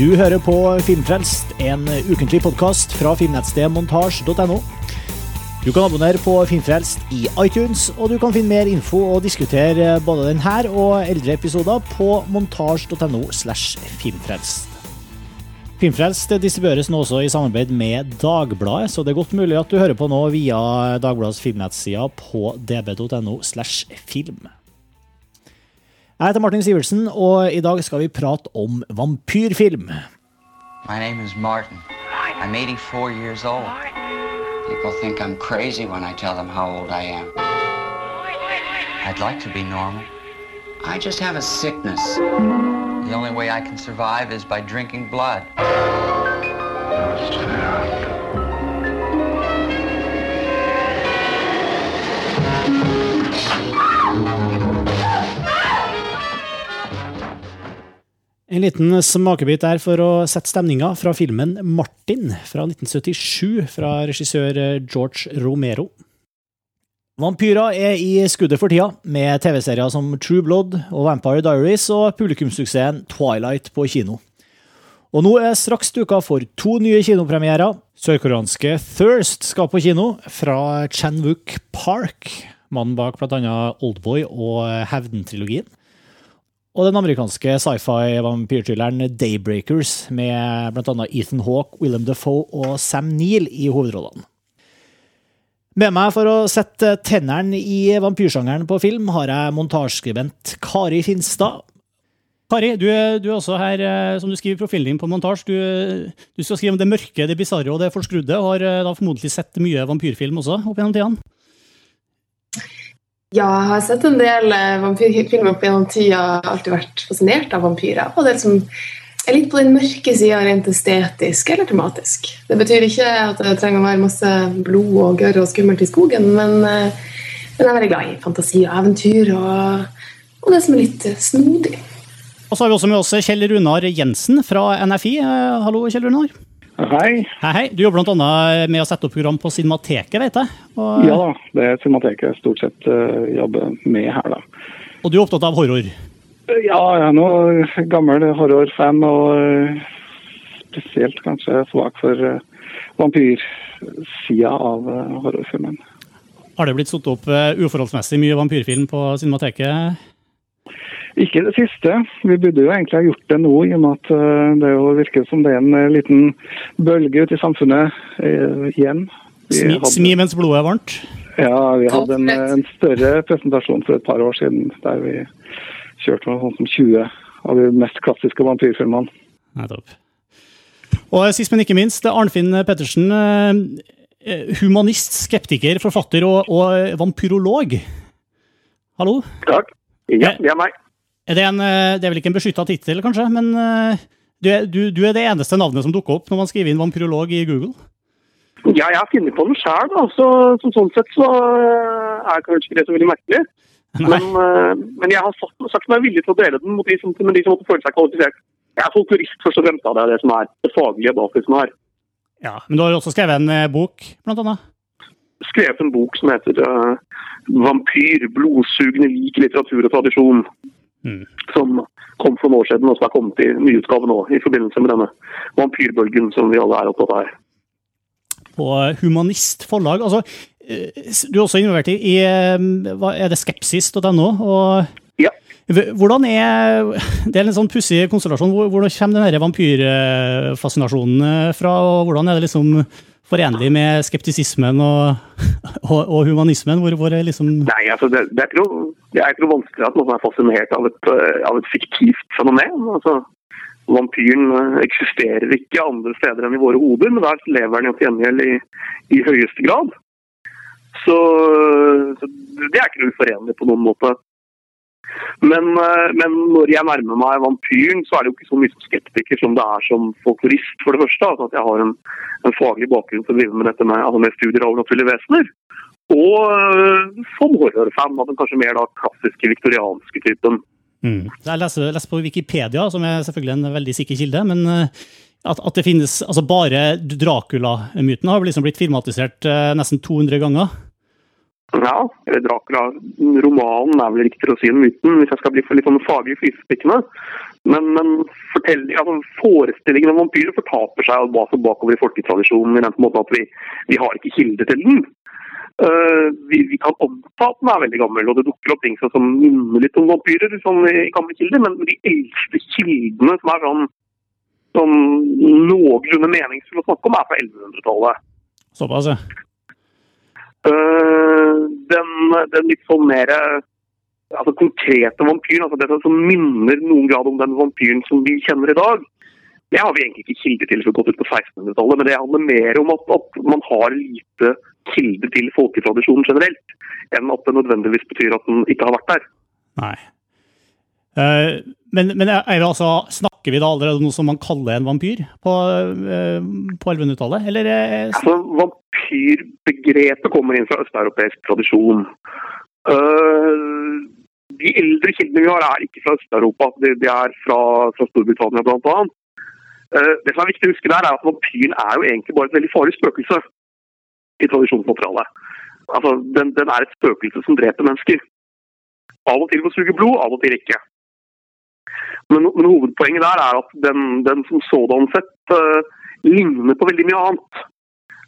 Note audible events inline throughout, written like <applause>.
Du hører på Filmfrelst, en ukentlig podkast fra filmnettstedet montasj.no. Du kan abonnere på Filmfrelst i iTunes, og du kan finne mer info og diskutere både denne og eldre episoder på montasj.no filmfrelst. Filmfrelst distribueres nå også i samarbeid med Dagbladet, så det er godt mulig at du hører på nå via Dagbladets filmnettsider på db.no slash film. Jeg heter Martin Sivertsen, og i dag skal vi prate om vampyrfilm. My name is Martin. I'm 84 years old. People think I'm crazy when I tell them how old I am. I'd like to be normal. I just have a sickness. The only way I can survive is by drinking blood. En liten smakebit der for å sette stemninga fra filmen Martin fra 1977 fra regissør George Romero. Vampyrer er i skuddet for tida, med TV-serier som True Blood og Vampire Diaries og publikumssuksessen Twilight på kino. Og nå er straks duka for to nye kinopremierer. Sørkoreanske Thirst skal på kino, fra Chan-wook Park, mannen bak bl.a. Oldboy og Hevden-trilogien. Og den amerikanske sci-fi-vampyrthrilleren Daybreakers, med bl.a. Ethan Hawke, Willem Defoe og Sam Neill i hovedrollene. Med meg for å sette tennene i vampyrsjangeren på film, har jeg montasjeskribent Kari Finstad. Kari, du du er, også her, som du skriver i profilen din på montasje. Du, du, skal skrive om det mørke, det bisarre og det forskrudde, og har da formodentlig sett mye vampyrfilm også opp gjennom tidene? Ja, jeg har sett en del vampyrfilmer opp gjennom tida. Alltid vært fascinert av vampyrer. Og det som er litt på den mørke sida rent estetisk eller tematisk. Det betyr ikke at det trenger å være masse blod og gørr og skummelt i skogen, men, men, jeg er veldig glad i fantasi og eventyr og, og det som er litt snodig. Og så har vi også med oss Kjell Runar Jensen fra NFI. Hallo, Kjell Runar. Hei. Hei, hei. Du jobber bl.a. med å sette opp program på Cinemateket, vet jeg? Og... Ja da, det er Cinemateket jeg stort sett uh, jobber med her, da. Og du er opptatt av horror? Ja, jeg er nå gammel horrorfan, og uh, spesielt kanskje svak for uh, vampyrsida av horrorfilmen. Har det blitt satt opp uforholdsmessig mye vampyrfilm på Cinemateket? Ikke det siste. Vi burde jo egentlig ha gjort det nå, i og med at det jo virker som det er en liten bølge ute i samfunnet uh, igjen. Smi, smi, mens blodet er varmt? Ja, vi hadde en, en, større presentasjon for et par år siden der vi kjørte noe sånt som 20 av de mest klassiske vampyrfilmene. Nettopp. Og sist, men ikke minst, Arnfinn Pettersen. Humanist, skeptiker, forfatter og, og vampyrolog. Hallo? Takk. Ja, det er meg. Er det, en, det er vel ikke en beskytta tittel, kanskje, men du er, du, du er, det eneste navnet som dukker opp når man skriver inn vampyrolog i Google? Ja, jeg har funnet på den sjøl, så, så, sånn sett så er kanskje ikke det så veldig merkelig. Men, men, jeg har sagt, sagt meg villig til å dele den mot de som, med de som måtte føle seg kvalifisert. Jeg er folklorist først og fremst, det er det som er det faglige bak det som er. Ja, Men du har også skrevet en bok, blant annet? Skrevet en bok som heter uh, 'Vampyr blodsugende lik litteratur og tradisjon'. Mm. Som kom for noen år siden, og som er kommet i nyutgave nå i forbindelse med denne vampyrbølgen som vi alle er opptatt av her. På Humanist forlag. altså du er også involvert i, i er det skepsis.no. Ja. Hvordan er <laughs> Det er en sånn pussig konstellasjon. Hvordan kommer denne vampyrfascinasjonen fra? og Hvordan er det liksom forenlig med skeptisismen og, <laughs> og, og humanismen? Hvor, hvor liksom Nei, altså det, det, er noe, det er ikke noe vanskelig at noen er fascinert av et, av et fiktivt fenomen. altså Vampyren eksisterer ikke andre steder enn i våre hoder, men der lever den til gjengjeld i, i høyeste grad. Så, så, det er ikke noe uforenlig på noen måte. Men, men, når jeg nærmer meg vampyren, så er det jo ikke så mye som skeptiker som det er som folklorist, for det første. Altså at jeg har en, en faglig bakgrunn som å drive med dette med, altså med studier av naturlige vesener. Og som horrorfan av den kanskje mer da klassiske viktorianske typen. Mm. Jeg leser, leser, på Wikipedia, som er selvfølgelig en veldig sikker kilde, men at, at det finnes altså Bare Dracula-myten har liksom blitt filmatisert eh, nesten 200 ganger. Ja, eller Dracula-romanen er vel riktigere å si enn myten, hvis jeg skal bli for litt sånn faglig flisespikkende. Men, men altså, forestillingen om vampyrer fortaper seg altså bakover i folketradisjonen i den måten at vi, vi har ikke kilder til den. Uh, vi, vi, kan anta at den er veldig gammel, og det dukker opp ting som minner litt om vampyrer sånn, i gamle kilder, men de eldste kildene som er sånn, sånn noenlunde meningsfulle å snakke om, er fra 1100-tallet. Såpass, ja. Uh, den, den, litt sånn mer altså, konkrete vampyren, altså det som minner noen grad om den vampyren som vi kjenner i dag, det har vi egentlig ikke kilde til som gått ut på 1600-tallet, men det handler mer om at, at man har lite kilde til folketradisjonen generelt, enn at det nødvendigvis betyr at den ikke har vært der. Nei. Uh, men, men altså, snakker vi da allerede om noe som man kaller en vampyr på, uh, på 1100-tallet, eller? Uh, altså, vampyrbegrepet kommer inn fra østeuropeisk tradisjon. de eldre kildene vi har, er ikke fra Øst-Europa, de, er fra, fra Storbritannia bl.a. det som er viktig å huske der, er at vampyren er jo egentlig bare et veldig farlig spøkelse i tradisjonsmaterialet. Altså, den, den, er et spøkelse som dreper mennesker. Av og til får suge blod, av og til ikke. Men, men hovedpoenget der er at den, den som sådan sett uh, ligner på veldig mye annet.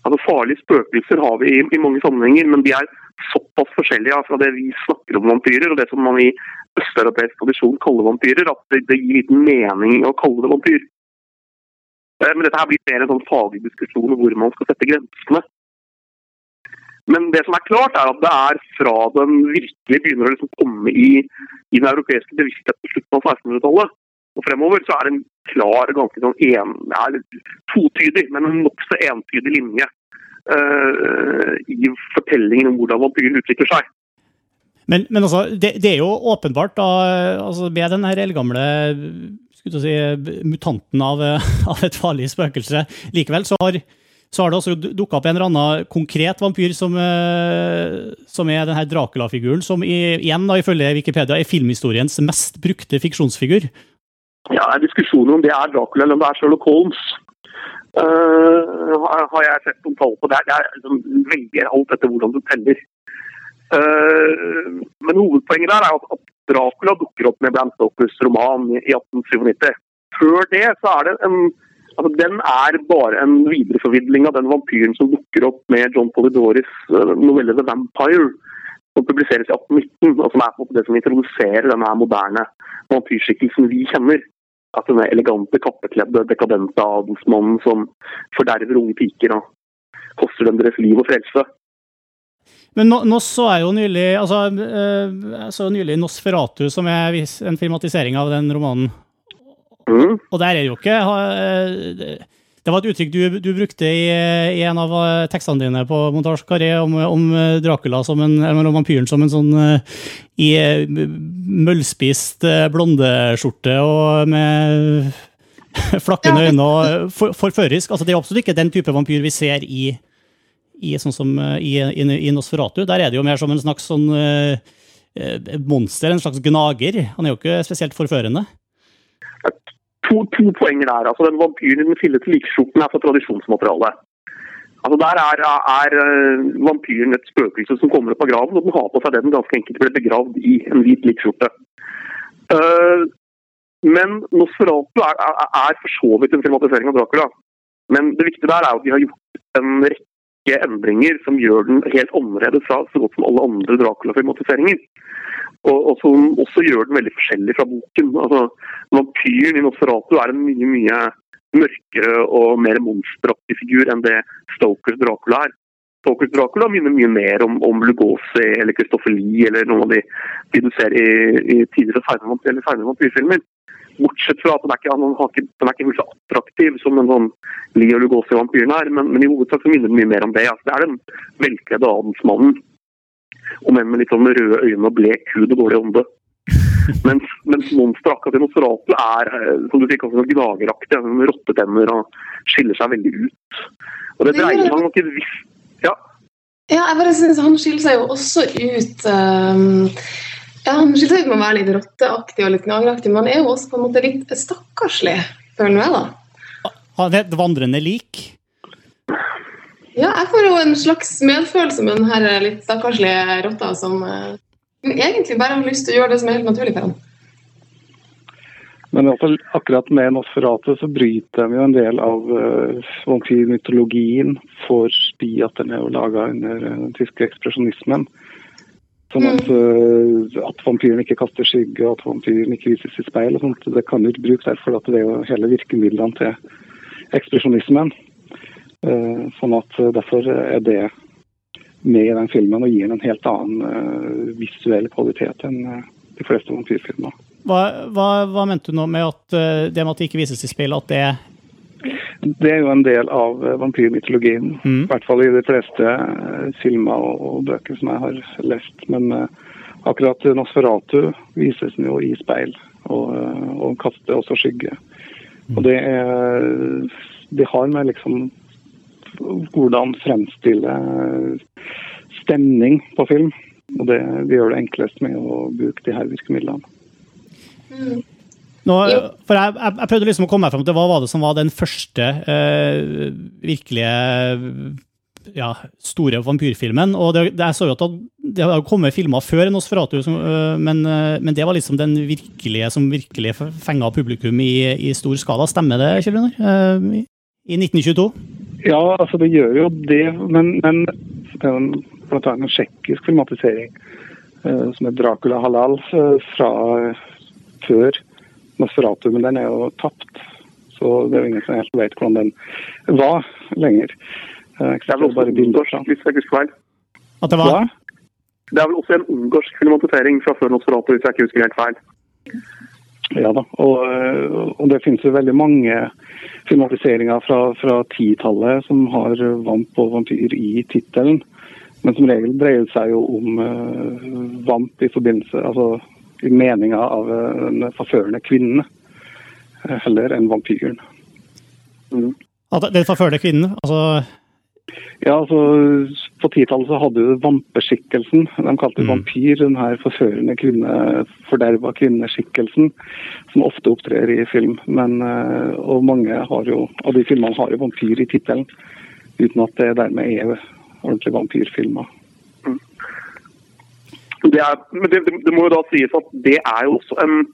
Altså Farlige spøkelser har vi i, i, mange sammenhenger, men de er såpass forskjellige fra det vi snakker om vampyrer, og det som man i østeuropeisk tradisjon kaller vampyrer, at det, det gir liten mening å kalle det vampyr. Uh, men dette her blir mer en sånn faglig diskusjon om hvor man skal sette grensene. Men det som er klart, er at det er fra den virkelig begynner å liksom komme i, i, den europeiske bevisstheten på slutten av 1600-tallet og fremover, så er det en klar, ganske sånn en, er totydig, men en nokså entydig linje uh, i fortellingen om hvordan vampyren utvikler seg. Men, men altså, det, det, er jo åpenbart, da, altså med den her eldgamle si, mutanten av, <laughs> av et farlig spøkelse, likevel så har så har det også dukka opp en eller annen konkret vampyr som, eh, som er denne Dracula-figuren, som igjen da, ifølge Wikipedia er filmhistoriens mest brukte fiksjonsfigur. Ja, det er diskusjon om det er Dracula eller om det er Sherlock Holmes. Uh, har jeg sett noen tall på det. Det er liksom, veldig alt etter hvordan du teller. Uh, men hovedpoenget der er at, at Dracula dukker opp med Bram Stokers roman i 1897. Før det så er det en Altså, den er bare en videreforvidling av den vampyren som dukker opp med John Polidoris eh, novelle 'The Vampire', som publiseres i 1819, og som er på det som introduserer denne moderne vampyrskikkelsen vi kjenner. At denne elegante, kappekledde, dekadente adelsmannen som forderver unge piker og koster dem deres liv og frelse. Men nå, nå, så jeg jo nylig altså, øh, jeg så nylig Nosferatu, som er en filmatisering av den romanen. Mm. Og der er jo ikke eh, Det var et uttrykk du, du brukte i, i, en av eh, tekstene dine på Montage Carré om, om, Dracula som en, eller om vampyren som en sånn eh, i møllspist blondeskjorte og med <laughs> flakkende øyne og for, forførisk. Altså, det er absolutt ikke den type vampyr vi ser i, i, sånn som, i, i, Nosferatu. Der er det jo mer som en slags sånn monster, en slags gnager. Han er jo ikke spesielt forførende to, to poenger der. Altså, den Vampyren i den fillete likskjorten er fra tradisjonsmaterialet. Altså, der er, er, eh, vampyren et spøkelse som kommer opp av graven, og den har på seg det den ganske enkelt ble begravd i en hvit likskjorte. Uh, men Nosferatu er, er, er, for så vidt en filmatisering av Dracula. Men det viktige der er at de har gjort en rekke endringer som gjør den helt annerledes fra så godt som alle andre Dracula-filmatiseringer. Og, og, som også gjør den veldig forskjellig fra boken. Altså, Vampyren i Nosferatu er en mye mye mørkere og mer monsteraktig figur enn det Stokers Dracula er. Stokers Dracula minner mye mer om, om Lugosi eller Christopher Lee eller noen av de, de du ser i, i tidligere seinere vampyrfilmer. Bortsett fra at den er ikke, den ikke, den er ikke så attraktiv som en sånn Lee og Lugosi-vampyren er, men, men, i hovedsak så minner den mye mer om det. Altså, det er den velkledde adelsmannen om enn med litt sånn røde øyne og blek hud og dårlig ånde. <laughs> Mens, mens monsteret akkurat i Nosferatu er eh, som du sier, sånn gnageraktig, med rottetenner og skiller seg veldig ut. Og det dreier seg nok et visst Ja. Ja, jeg bare synes Han skiller seg jo også ut um, ja, Han skiller seg ut med å være litt rotteaktig og litt gnageraktig, men han er jo også på en måte litt stakkarslig, føler jeg da. Han er et vandrende lik? Ja, jeg får jo en slags medfølelse med denne litt stakkarslige rotta som, som, eh, egentlig bare har lyst til å gjøre det som er helt naturlig for ham. Men altså, akkurat med Nosferatu så bryter de jo en del av uh, for fordi at den er jo laga under uh, den tyske ekspresjonismen. Sånn at, uh, at vampyren ikke kaster skygge, at vampyren ikke vises i speil. og sånt, Det kan jo ikke brukes der, for at det er jo hele virkemidlene til ekspresjonismen. Uh, sånn at uh, Derfor er det med i den filmen og gir den en helt annen uh, visuell kvalitet enn de fleste vampyrfilmer. Hva, hva, hva, mente du nå med at det med at det ikke vises i spill, at det det er jo en del av vampyrmytologien. Mm. I hvert fall i de fleste filmer og, bøker som jeg har lest. Men akkurat Nosferatu vises jo i speil, og, og kaster også skygge. Mm. Og det er Det har med liksom hvordan fremstille stemning på film. Og det, vi gjør det enklest med å bruke de her virkemidlene. Mm. Nå, for jeg, jeg, jeg, prøvde liksom å komme meg fram til hva var det som var den første eh, virkelige ja, store vampyrfilmen. Og det, det, jeg så jo at det har kommet filmer før Nosferatu, som, uh, men, uh, men, det var liksom den virkelige som virkelig fenga publikum i, i, stor skala. Stemmer det, Kjell Runar? I 1922? Ja, altså det gjør jo det, men, men det er en, blant annet en tsjekkisk filmatisering som er Dracula Halal fra før Nosferatu, men den er jo tapt. Så det er jo ingen som helt vet hvordan den var lenger. Eh, det er vel også en ungarsk, hvis jeg husker feil. At det var? Det er vel også en ungarsk filmatisering fra før Nosferatu, hvis jeg ikke husker helt feil. Ja da, og, eh, og det finnes jo veldig mange filmatiseringer fra, fra 10-tallet som har vamp og vampyr i tittelen. Men som regel dreier det seg jo om uh, vamp i forbindelse altså i meninga av den forførende kvinnen eh, heller enn vampyren. Mm. Den forførende kvinnen? Altså ja, altså På titallet så hadde du vampeskikkelsen. De kalte det mm. vampyr, den her forførende kvinne, forderva kvinneskikkelsen, som ofte opptrer i film. Men, eh, og mange har jo, av de filmene har jo vampyr i tittelen, uten at det dermed er ordentlige vampyrfilmer. Det er, men det, det, må jo da sies at det er jo også en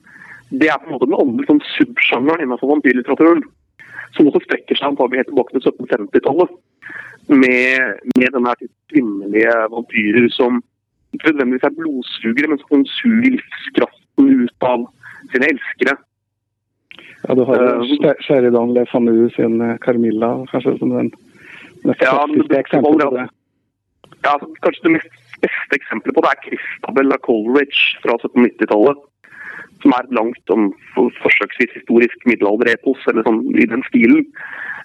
det er på en måte den andre sånn subsjangeren innenfor vampyrlitteraturen. Som også strekker seg antagelig helt tilbake til 1750-tallet. Med, med denne kvinnelige vampyrer som ikke nødvendigvis er blodsugere, men som suger livskraften ut av sine elskere. Ja, du har uh, Sheridan Le Fanu sin eh, Carmilla, kanskje som den mest ja, eksempelet på det. Ja, kanskje det mest beste eksempelet på det er Christabel Coleridge fra 1790-tallet. Som er langt om forsøksvis historisk middelalderepos, eller sånn i den stilen.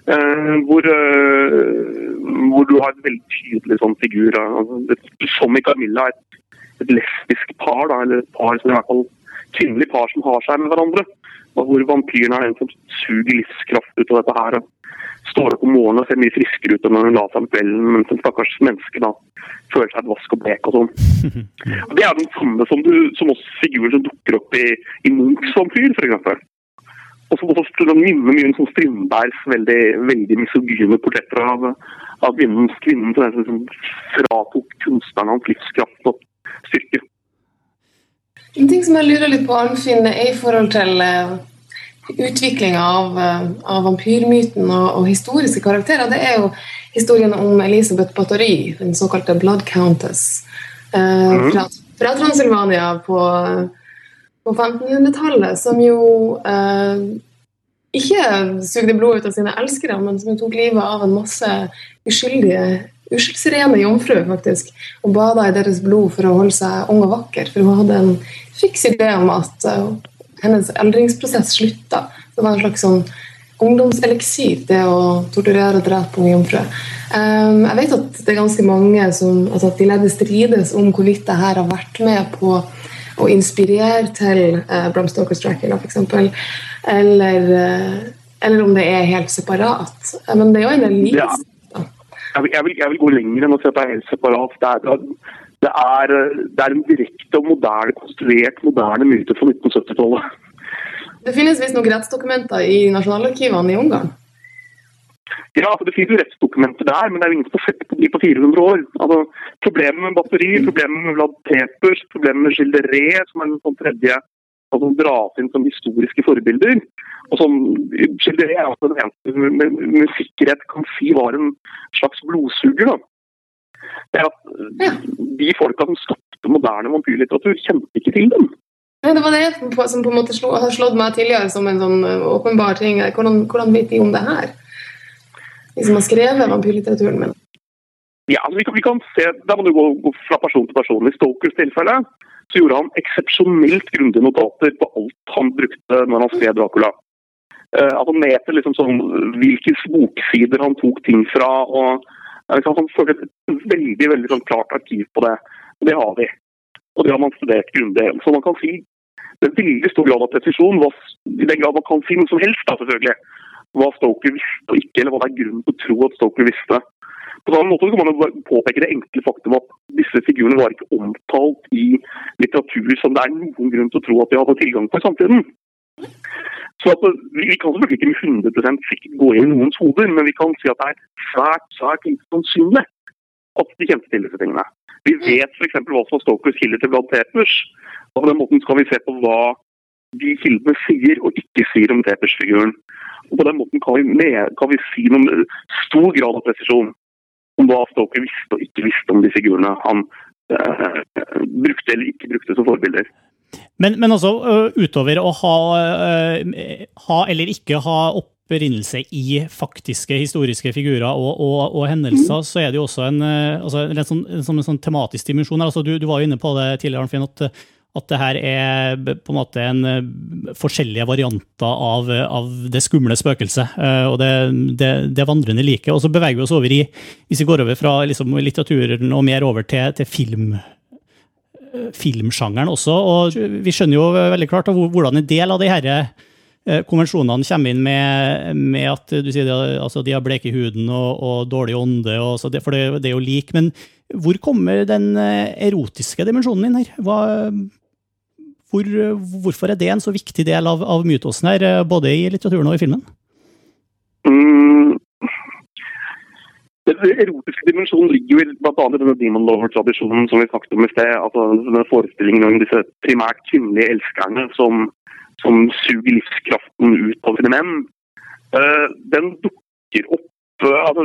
Eh, hvor, eh, hvor, du har et veldig tydelig sånn figur. Uh, som i Camilla, et, et lesbisk par, da, eller et par som i hvert fall kvinnelig par som har seg med hverandre. Og hvor vampyren er den som suger livskraft ut av dette her. Står opp om morgenen og ser mye friskere ut enn når hun la seg om kvelden, mens en stakkars menneske da føler seg et vask og blek og sånn. <laughs> Og Det er den samme som, du, som også figurer som dukker opp i, i Munchs vampyr, f.eks. Og som også minner mye om sånn Strindbergs veldig, veldig misogyne portretter av, av kvinnen, kvinnen som fratok kunstneren hans livskraft og styrke. En ting som jeg lurer litt på, Arnfinn, er i forhold til uh, utviklinga av, uh, av, vampyrmyten og, og, historiske karakterer. Det er jo historien om Elisabeth Bathory, den såkalte Blood Countess, uh, mm. fra, fra, Transylvania på, på 1500-tallet, som jo ikke sugde blod ut av sine elskere, men som tok livet av en masse uskyldige uskyldsrene jomfru, faktisk, og bada i deres blod for å holde seg ung og vakker. For hun hadde en fiks idé om at uh, hennes eldringsprosess slutta. Det var en slags sånn ungdomseliksir, det å torturere og drepe unge jomfruer. Um, jeg vet at det er ganske mange som altså at de ledde strides om hvorvidt det her har vært med på å inspirere til uh, Bram Stokers Dracula, f.eks. Eller, uh, eller om det er helt separat. Men det er jo en del likheter. Jeg vil, jeg, jeg vil, gå lenger enn å se på helt separat. Det er, det er, det er en direkte og moderne, konstruert moderne myte fra 1970-tallet. Det finnes visst noen rettsdokumenter i nasjonalarkivene i Ungarn? Ja, altså det finnes jo rettsdokumenter der, men det er jo ingen som har sett på de på 400 år. Altså, problemet med batteri, problemet med Vlad Peters, problemet med Gilles Ré, som er den sånn tredje altså dras inn som historiske forbilder. Og som Gilles er altså den eneste med, med, med, sikkerhet kan si var en slags blodsuger. da. Det er at De folka som skapte moderne vampyrlitteratur, kjente ikke til dem. Ja, Det var det som på en måte slå, har slått meg tidligere som en sånn åpenbar ting. Hvordan, hvordan vet de om det her? De som har skrevet vampyrlitteraturen min. Ja, altså vi, kan, vi kan se, Da må du gå, gå fra person til person. I Stokers tilfelle så gjorde han eksepsjonelt grundige notater på alt han brukte når han skrev Dracula. Uh, altså ned til liksom sånn, hvilke boksider han tok ting fra. og liksom, Han følte et veldig veldig sånn, klart arkiv på det. Og det har vi. Og det har man studert grundig. Så man kan si det er veldig stor grad av presisjon, i den grad man kan si noe som helst, da, selvfølgelig. Hva Stoker visste og ikke, eller hva det er grunn til å tro at Stoker visste. På samme måte kan man påpeke det enkle faktum at disse figurene var ikke omtalt i litteratur som det er noen grunn til å tro at de hadde tilgang på i samtiden. Så at Vi kan selvfølgelig ikke med 100 sikkert gå inn i noens hoder, men vi kan si at det er svært svært lite sannsynlig at de kjente til disse tingene. Vi vet f.eks. hva som var Stokers kilder til Blood Tepers Og på den måten skal vi se på hva de kildene sier og ikke sier om Tepers-figuren. Og På den måten kan vi, med, kan vi si noe med stor grad av presisjon om hva Stoker visste og ikke visste om de figurene han eh, brukte eller ikke brukte som forbilder. Men, men også uh, utover å ha, uh, ha, eller ikke ha opprinnelse i faktiske historiske figurer og, og, og hendelser, mm. så er det jo også en, altså, en, sånn, en, sånn, en sånn tematisk dimensjon. Altså, du, du, var jo inne på det tidligere, Arnfinn, at at det her er på en måte en forskjellige varianter av, av det skumle spøkelset. Og det, det, det vandrende like. Og så beveger vi oss over i, hvis vi går over fra liksom, litteraturen og mer over til, til film, filmsjangeren også. Og vi skjønner jo veldig klart hvordan en del av de her konvensjonene kommer inn med, med at du sier altså, de har blek i huden og, og dårlig ånde, og det, for det, det, er jo lik. Men hvor kommer den erotiske dimensjonen inn her? Hva, hvor, hvorfor er det en så viktig del av, av mytosen her, eh, både i litteraturen og i filmen? Mm. Den erotiske dimensjonen ligger jo bl.a. i denne Demon Lover-tradisjonen som vi snakket om i sted. altså denne Forestillingen om disse primært kvinnelige elskerne som, som suger livskraften ut av sine menn. Uh, den dukker opp uh, altså,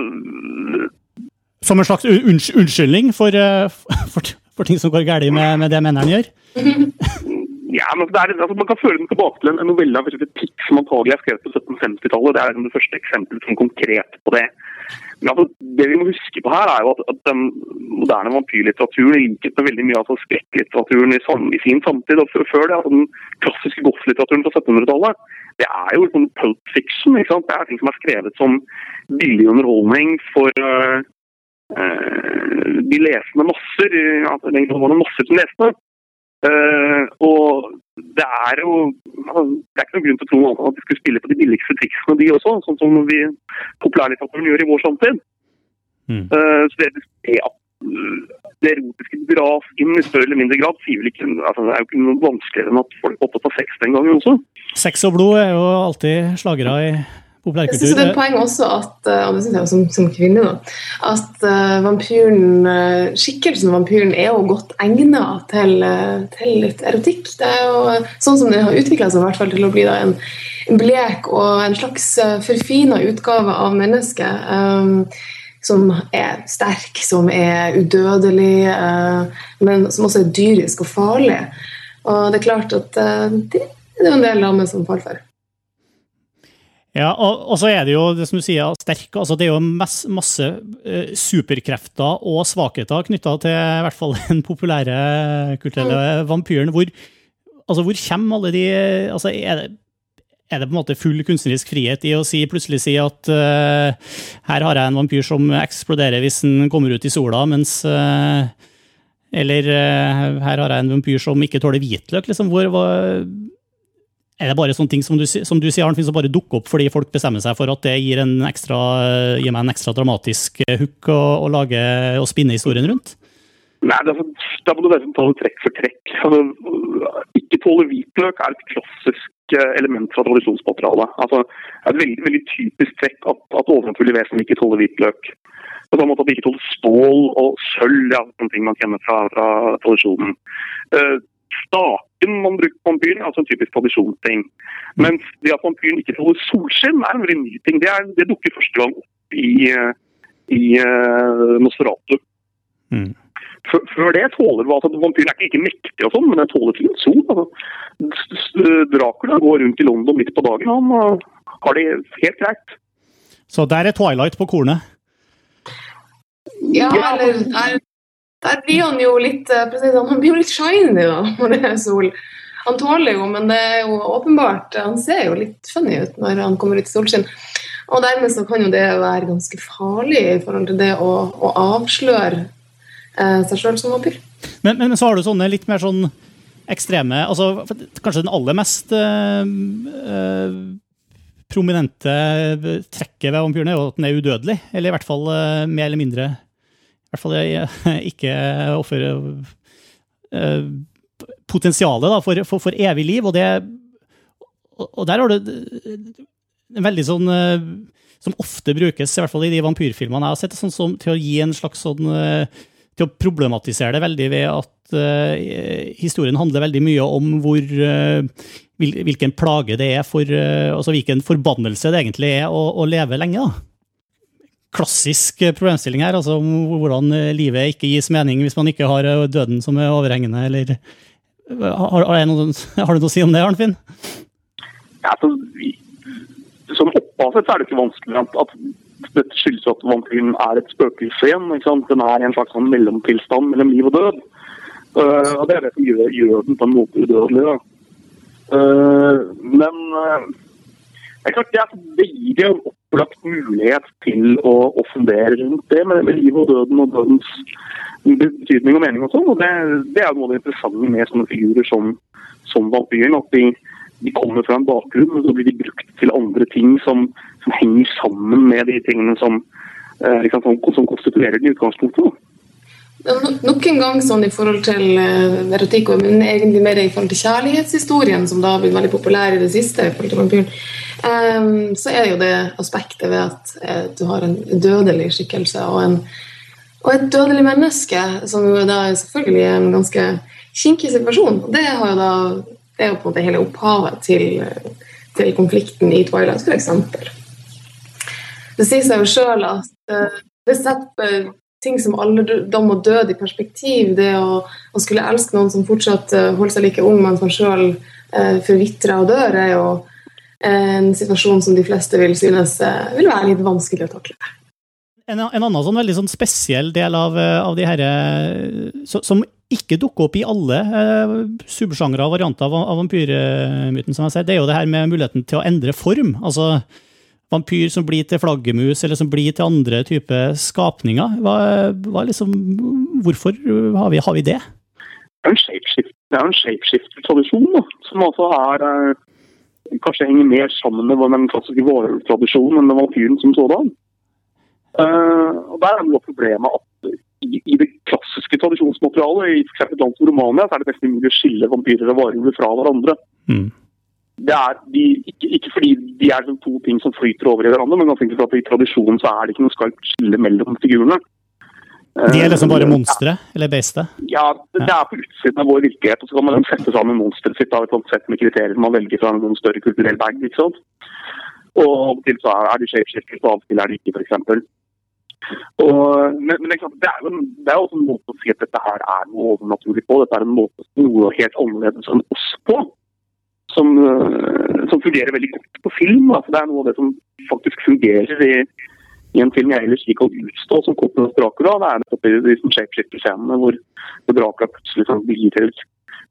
Som en slags unnskyldning for, for, for, ting som går galt med, med det mennene gjør? <laughs> Ja, men er, altså, Man kan føre den tilbake til en, novelle av Pitt som antagelig er skrevet på 1750-tallet. Det er det første eksempelet som konkret på det. Men altså, Det vi må huske på her, er jo at, at den moderne vampyrlitteraturen, i med veldig mye av altså, skrekklitteraturen i, i, sin samtid og før det, altså den klassiske goth-litteraturen fra 1700-tallet, det er jo liksom pulp fiction. ikke sant? Det er ting som er skrevet som billig underholdning for uh, de lesende masser. Altså, det var noen masser som leste. Uh, og det er jo altså, Det er ikke noen grunn til å tro at de skulle spille på de billigste triksene, de også, sånn som vi populærlitteraturen gjør i vår samtid. Mm. Uh, så det, det, det erotiske dras inn i større eller mindre grad, sier vel ikke altså, Det er jo ikke noe vanskeligere enn at folk var opptatt av sex den gangen også. Sex og blod er jo alltid slagere i. Jeg synes det er et poeng også at, eh, og det synes jeg som, som kvinne, da, at uh, vampyren, uh, skikkelsen vampyren er jo godt egnet til, uh, til, litt erotikk. Det er jo sånn som det har utvikla seg hvert fall til å bli da, en, en, blek og en slags uh, forfina utgave av mennesket. Um, som er sterk, som er udødelig, men som også er dyrisk og farlig. Og det er klart at det, det er en del av meg som faller for. Ja, og, og, så er det jo det som du sier, sterk, altså det er jo masse, masse uh, superkrefter og svakheter knytta til i hvert fall <laughs> den populære kulturelle mm. vampyren. Hvor, altså hvor kommer alle de altså er det, er det på en måte full kunstnerisk frihet i å si, plutselig si at uh, her har jeg en vampyr som eksploderer hvis den kommer ut i sola, mens uh, Eller her har jeg en vampyr som ikke tåler hvitløk. liksom, hvor, hvor er det bare sånne ting som du, som du sier, Arnfinn, som bare dukker opp fordi folk bestemmer seg for at det gir, ekstra, gir meg en ekstra dramatisk eh, hook å, å, lage, og spinne historien rundt? Nei, er, Da må du nesten ta det trekk for trekk. Altså, ikke tåle hvitløk er et klassisk eh, element fra tradisjonsmaterialet. Altså, det er et veldig, veldig typisk trekk at, at overnaturlige vesen ikke tåler hvitløk. På samme måte at de ikke tåler stål og sølv. Er sånne ting man kjenner fra, fra tradisjonen. Uh, staken man bruker på vampyren, altså en typisk tradisjonsting. Mens det at vampyren ikke tåler solskinn, er en veldig ny ting. Det, er, det dukker første gang opp i, eh, i uh, Nosferatu. Mm. Før det tåler vi altså, Vampyren er ikke like mektig, og sånn, men den tåler til en sol. Altså. Dracula går rundt i London midt på dagen. Han har det helt greit. Så der er Twilight på kornet? Ja, eller der, blir han jo litt sånn, Han blir jo litt shiny da, <laughs> når det er sol. Han tåler jo, men det er jo åpenbart Han ser jo litt funny ut når han kommer ut i solskinn. Og dermed så kan jo det være ganske farlig i forhold til det å, å avsløre eh, seg sjøl som vampyr. Men, men, så har du sånne litt mer sånn ekstreme altså Kanskje den aller mest øh, prominente trekket ved vampyrene er jo at den er udødelig. Eller i hvert fall øh, mer eller mindre I hvert fall ikke offer potensialet da, for, for, for, evig liv. Og, det, og der har du en veldig sånn Som ofte brukes, i hvert fall i de vampyrfilmene jeg har sett, sånn som, til å gi en slags sånn Til å problematisere det veldig ved at uh, historien handler veldig mye om hvor uh, hvilken plage det er for uh, Altså hvilken forbannelse det egentlig er å, å leve lenge. da klassisk problemstilling her, altså hvordan livet ikke gis mening hvis man ikke har døden som er overhengende, eller har, har, noe, <laughs> har, du noe å si om det, Arnfinn? Ja, altså, som opphavet er det ikke vanskelig at, at dette skyldes at vampyren er et spøkelse igjen. Den er en slags sånn mellomtilstand mellom liv og død. Uh, og Det er det som gjør, gjør den på en måte udødelig. Uh, men uh, det er klart det, det gir en opplagt mulighet til å, å fundere rundt det med, med livet og døden og dødens betydning og mening og sånn. og det, det, er noe av det interessante med sånne figurer som, som vampyren. At de, de, kommer fra en bakgrunn, og så blir de brukt til andre ting som, som henger sammen med de tingene som, eh, liksom, som, som konstituerer den i utgangspunktet. Nok en gang sånn i forhold til uh, erotikk, men egentlig mer i forhold til kjærlighetshistorien, som da har blitt veldig populær i det siste, i forhold til vampyren, um, så er det jo det aspektet ved at uh, du har en dødelig skikkelse og en og et dødelig menneske, som jo da er selvfølgelig en ganske kinkig situasjon. Det, har jo da, det er jo på en måte hele opphavet til, til konflikten i Twilight, f.eks. Det sier seg jo sjøl at det setter ting som alderdom og død i perspektiv. Det å, å, skulle elske noen som fortsatt uh, holder seg like ung, men som sjøl eh, forvitrer og dør, er jo en situasjon som de fleste vil synes eh, vil være litt vanskelig å takle. En, en annen sånn veldig sånn spesiell del av, eh, av de herre Som ikke dukker opp i alle eh, subsjangre og varianter av, av vampyrmyten, som jeg ser, det er jo det her med muligheten til å endre form. Altså vampyr som blir til flaggermus, eller som blir til andre typer skapninger. Hva, hva liksom, hvorfor har vi, har vi det? Det er en shapeshift-tradisjon, som altså er eh, kanskje henger mer sammen med den klassiske vårtradisjonen enn vampyren som sådan. Uh, og Der er noe av problemet at i, i, det klassiske tradisjonsmaterialet, i f.eks. land som Romania, så er det nesten umulig å skille vampyrer og varulver fra hverandre. Mm. Det er de, ikke, ikke, fordi de er to ting som flyter over i hverandre, men ganske for at i tradisjonen så er det ikke noe skarpt skille mellom figurene. De er liksom bare monstre, monstre, eller beistet? Ja, det, det, er på utsiden av vår virkelighet. og Så kan man sette sammen monsteret sitt av et sett med kriterier man velger fra en større kulturell bag. ikke sant? Og av og til så er de shapeshifters, og av og til er de ikke, f.eks. Og, men, men det, er jo, det er også en måte å si at dette her er noe overnaturlig på. Dette er en måte noe helt annerledes enn oss på. Som, uh, som, fungerer veldig godt på film. Altså, det er noe av det som faktisk fungerer i, i en film jeg ellers liker å utstå, som Koppens Dracula. Det er nettopp i de som shapeshifter-scenene hvor, hvor Dracula plutselig sånn, blir, til,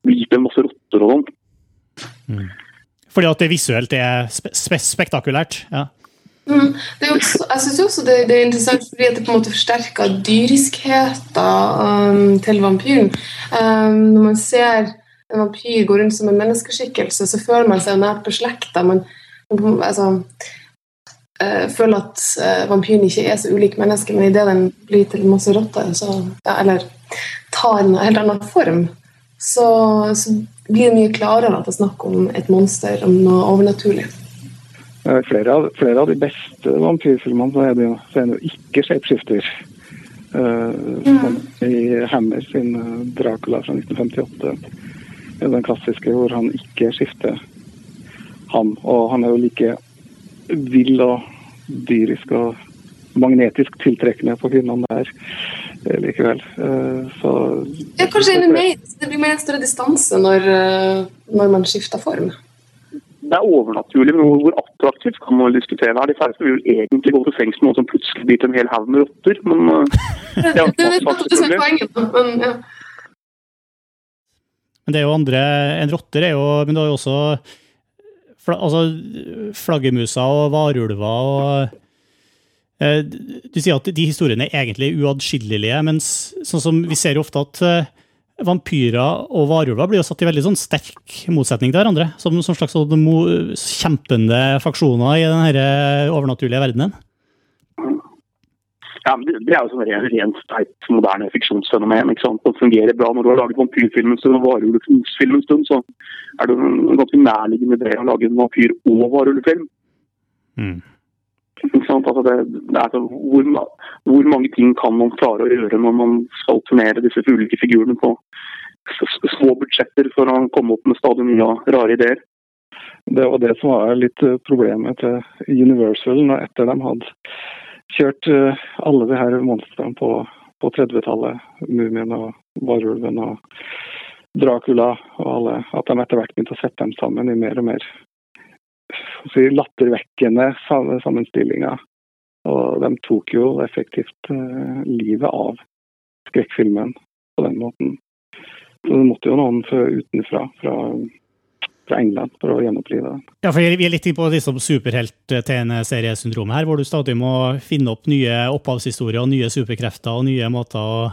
blir til en masse rotter og sånn. Mm. Fordi at det visuelt er spe spektakulært? ja. Mm. Også, jeg syns også det, det, er interessant fordi det på en måte forsterker dyriskheten um, til vampyren. Um, når man ser en vampyr går rundt som en menneskeskikkelse, så føler man seg nært beslekta. Man, altså, øh, føler at øh, vampyren ikke er så ulik mennesket, men idet den blir til masse rotter, ja, eller tar en helt annen form, så, så blir det mye klarere at det er snakk om et monster, om noe overnaturlig. Eh, flere av, flere av de beste vampyrfilmene så er det jo, så er det jo ikke shapeshifter. Uh, ja. I Hammer sin Dracula fra 1958. Den klassiske hvor han ikke skifter ham. Og han er jo like vill og dyrisk og magnetisk tiltrekkende på kvinnene der eh, likevel. Eh, så ja, Kanskje det blir mer en større distanse når, eh, når man skifter form? Det er overnaturlig, men hvor attraktivt kan man diskutere her. De færreste vil egentlig gå til sengs med noen som plutselig blir til en hel haug med rotter, men det, det, det, det er poenget, men ja. Men det er jo andre enn rotter er jo Men du har jo også altså, flaggermuser og varulver og Eh, du sier at de historiene er egentlig uatskillelige, mens sånn som vi ser jo ofte at eh, vampyrer og varulver blir jo satt i veldig sånn sterk motsetning til hverandre. Som, som slags sånn kjempende faksjoner i denne eh, overnaturlige verdenen. Ja, Det er jo sånn rent, rent teit moderne fiksjonsfenomen. ikke sant? Det fungerer bra når du har laget vampyrfilm en stund og varulvfilm en stund. Så er det en ganske nærliggende idé å lage en vampyr- og varulvfilm. Mm. Altså det, det er så, hvor, hvor, mange ting kan man klare å gjøre når man skal turnere disse ulike figurene på små budsjetter for å komme opp med stadig nye rare ideer? Det var det som var litt eh, problemet til Universal etter de hadde kjørt eh, alle de her monstrene på, på 30-tallet. Mumien og Varulven og Dracula og alle. At de etter hvert begynte å sette dem sammen i mer og mer si, lattervekkende sammenstillinger. Og de tok jo effektivt uh, livet av skrekkfilmen på den måten. Så det måtte jo noen utenfra, fra, fra England, for å gjenopplive den. Ja, for Vi er litt på liksom superhelt-TN-seriesyndromet her, hvor du stadig må finne opp nye opphavshistorier og nye superkrefter og nye måter å,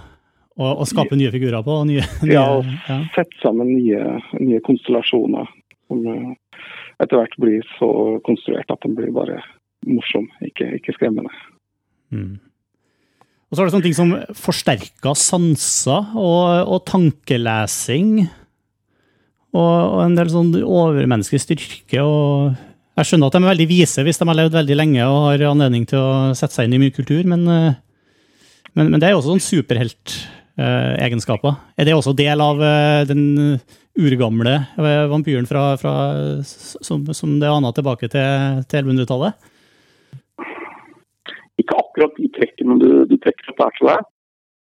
å, å skape nye figurer på. Nye, nye, ja, og ja. sette sammen nye, nye konstellasjoner. Som, uh, etter hvert blir så konstruert at den blir bare morsom, ikke, ikke skremmende. Mm. Og så er det sånne ting som forsterka sanser og, og tankelesing. Og, en del sånn overmenneskelig styrke. og Jeg skjønner at de er veldig vise hvis de har levd veldig lenge og har anledning til å sette seg inn i mye kultur, men, eh, men, men det er jo også sånn superheltegenskaper. Er det også del av eh, den urgamle eh, vampyren fra, fra, som, som det ana tilbake til, til 1100-tallet? Ikke akkurat de trekkene du, du trekker opp der, tror jeg.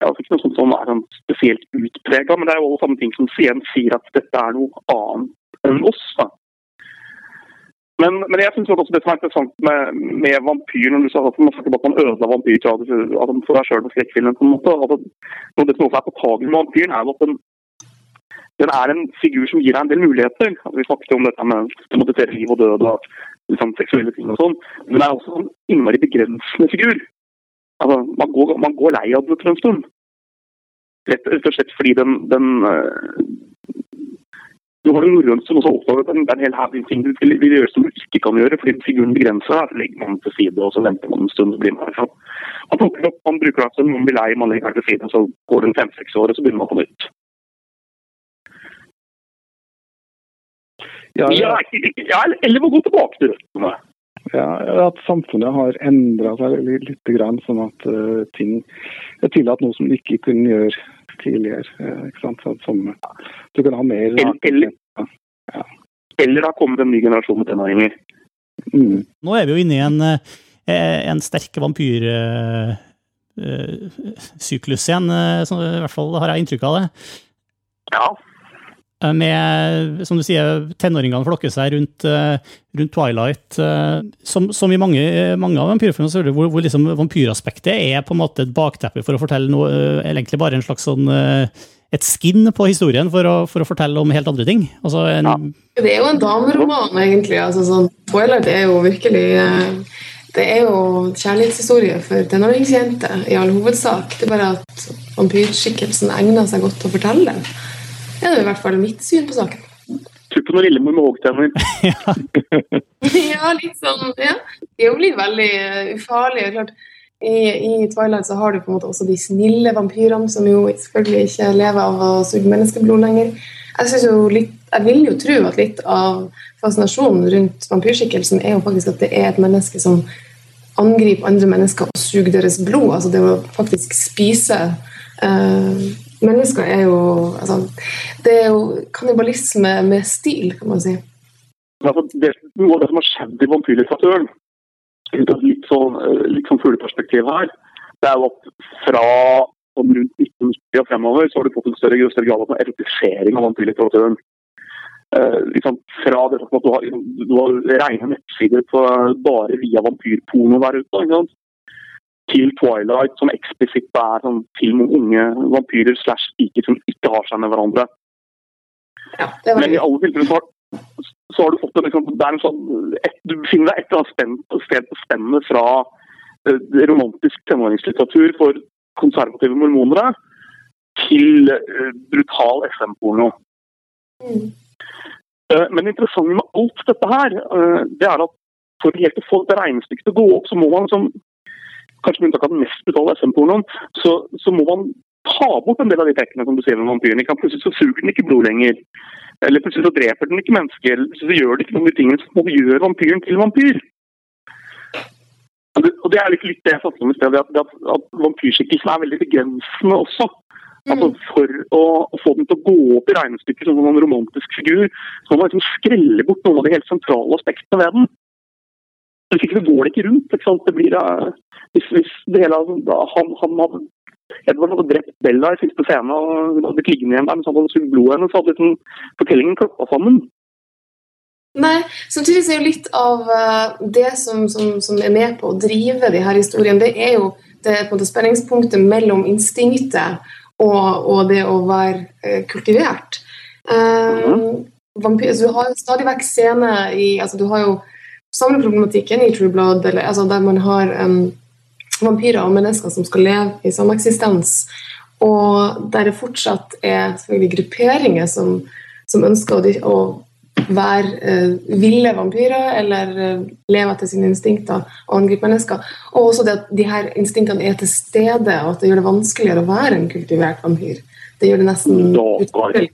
Det er altså ikke noe sånt som er sånn spesielt utprega, men det er jo alle samme ting som igjen sier at dette er noe annet enn oss. Da. Men, men jeg synes også det som er interessant med, med vampyr, når du sa at man snakker om at man ødela vampyrtradisjonen for deg sjøl med skrekkfilmen. på en måte, at det, som også er påtagelig med vampyren, er at den den er en figur som gir deg en del muligheter. Altså, vi snakket jo om dette med å demontere liv og død og liksom, seksuelle ting og sånn. Men den er også en innmari begrensende figur. Altså, man, går, man går lei av den etter en stund. Rett, rett, og slett fordi den, den uh, Du har en norrøn som også oppdager at det er en hel haug ting du vil, vil, gjøre som du ikke kan gjøre fordi figuren begrenser deg. Legger man den til side og så venter man en stund. så blir man, sånn. man, plukker opp, man bruker det som man blir lei, man legger den til side, så går det fem-seks år, og så begynner man på nytt. Ja, ja. ja, eller må gå tilbake til røttene. Ja, at samfunnet har endra seg litt, grann, sånn at uh, ting er tillatt noe som du ikke kunne gjøre tidligere. Uh, ikke sant? Sånn, som, du kan ha mer Eller, eller, ja. eller det har kommet en ny generasjon med tenåringer. Mm. Nå er vi jo inne i en, eh, en sterk vampyrsyklus igjen, i hvert fall har jeg inntrykk av det. Ja, med, som du sier, tenåringene flokker seg rundt, eh, rundt Twilight. Eh, som, som, i mange, mange av vampyrfilmene, hvor, hvor liksom vampyraspektet er på en måte et bakteppe for å fortelle noe, eller egentlig bare en slags sånn et skinn på historien for å, for å fortelle om helt andre ting. Altså en, ja. Det er jo en dameroman, egentlig. Altså, sånn, Twilight er jo virkelig det er jo kjærlighetshistorie for tenåringsjenter i all hovedsak. Det er bare at vampyrskikkelsen egner seg godt til å fortelle den. Det er i hvert fall mitt syn på saken. Tuppen og Lillemor med hoggtenner. ja, litt sånn. Ja. Det er jo blitt veldig uh, ufarlig. Klart, i, I, Twilight så har du på en måte også de snille vampyrene, som jo selvfølgelig ikke lever av å suge menneskeblod lenger. Jeg, jo litt, jeg vil jo tro at litt av fascinasjonen rundt vampyrskikkelsen er jo faktisk at det er et menneske som angriper andre mennesker og suger deres blod. Altså det å faktisk spise uh, mennesker er jo altså, Det er jo kannibalisme med stil, kan man si. Altså, det, noe av det som har skjedd i vampyrlitteraturen, litt sånn, eh, litt sånn fugleperspektiv her, det er jo at fra sånn rundt 1990 og fremover så har du fått en større, større grad av erotisering av vampyrlitteraturen. Uh, liksom, fra det at du har, du har rene nettsider på, bare via vampyrporno der ute. Til Twilight, som eksplisitt er sånn film om unge vampyrer slash piker som ikke har seg med hverandre. Ja, Men i alle tilfeller så, så har, du fått en, liksom, en sånn, et, Du finner deg et eller annet sted på spennet fra uh, romantisk tenåringslitteratur for konservative mormonere til uh, brutal SM-porno. Mm. Uh, men det interessante med alt dette her, det er at for helt å få dette regnestykket til å gå opp, så må man liksom kanskje med unntak av den mest brutale SM-pornoen, så, så, må man ta bort en del av de trekkene som du ser med vampyren. Plutselig så suger den ikke blod lenger. Eller plutselig så dreper den ikke mennesker. Eller plutselig så gjør det ikke noen av de tingene som gjør vampyren til vampyr. Og det er litt, litt det jeg snakker om i sted, at, at, at vampyrskikkelsen er veldig begrensende også. Altså mm. For å, å, få den til å gå opp i regnestykket som en romantisk figur, så må man liksom skrelle bort noen av de helt sentrale aspektene ved den. Hvis ikke så går det ikke rundt. Ikke sant? Det blir, uh, hvis, hvis det hele, da, han, han hadde Edvard hadde drept Bella i siste scene og hun hadde blitt liggende igjen der mens han hadde sugd blodet hennes, så hadde liksom fortellingen klappa sammen. Nei, samtidig så er jo litt av uh, det som, som, som, er med på å drive de her historiene, det er jo det måte spenningspunktet mellom instinktet og, og det å være uh, kultivert. Um, mm. vampyr, altså, du har jo stadig vekk scener i altså, Du har jo samme problematikken i True Blood, eller, altså, der man har um, vampyrer og mennesker som skal leve i sameksistens. Og der det fortsatt er selvfølgelig grupperinger som, som ønsker å, være uh, ville vampyrer eller uh, leve etter sine instinkter og angripe mennesker. Og også det at de her instinktene er til stede, og at det gjør det vanskeligere å være en kultivert vampyr. Det gjør det nesten utrolig.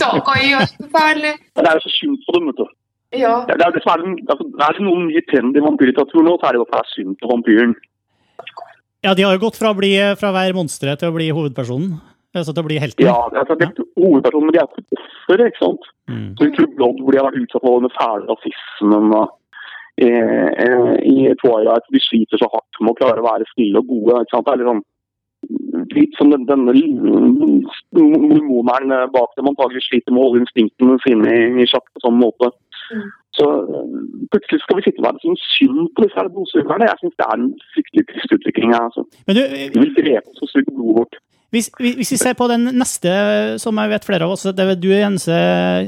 Da kan jeg gjøre det forferdelig. Det er jo så skjult for dem, vet du. Ja. Det, er det er, altså, er det noen ny trend i vampyrlitteratur nå, så er det at det er synd på vampyren. Ja, de har jo gått fra å, bli, fra hver monsteret til å bli hovedpersonen. Altså til å bli helten. Ja, altså, det er hovedpersonen, men de er ikke offer, ikke sant. Mm. Så I True Blood, hvor de har vært utsatt for den fæle rasismen og eh, eh, i Twilight de sliter så hardt med å klare å være snille og gode. ikke sant? Det er litt sånn litt som den, denne mormoneren bak dem antagelig sliter med å holde instinktene sine i, i sjakk på sånn måte. Mm. Så plutselig skal vi sitte og være sånn synd på disse blodsugerne. Jeg syns det er en fryktelig trist utvikling. Altså. Men du, De vil drepe oss og suge blodet vårt. Hvis, hvis, vi ser på den neste, som jeg vet flere av oss det er Du er eneste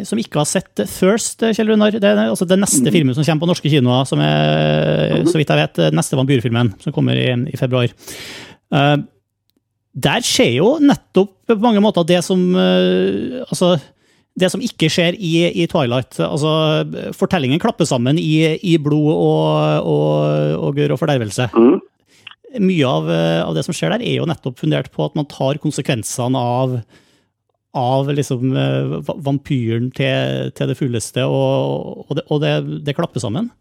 som ikke har sett First, Kjell Runar. Det er altså den neste mm. filmen som kommer på norske kinoer, som er, mm. så vidt jeg vet, neste vampyrfilmen, som kommer i, i februar. Uh, der skjer jo nettopp på mange måter det som uh, Altså det som ikke skjer i, i, Twilight. Altså, fortellingen klapper sammen i, i blod og, og, og gørr og fordervelse. Mm. Mye av, av, det som skjer der, er jo nettopp fundert på at man tar konsekvensene av, av liksom, vampyren til, til, det fulleste, og, og, det, det, det, klapper sammen.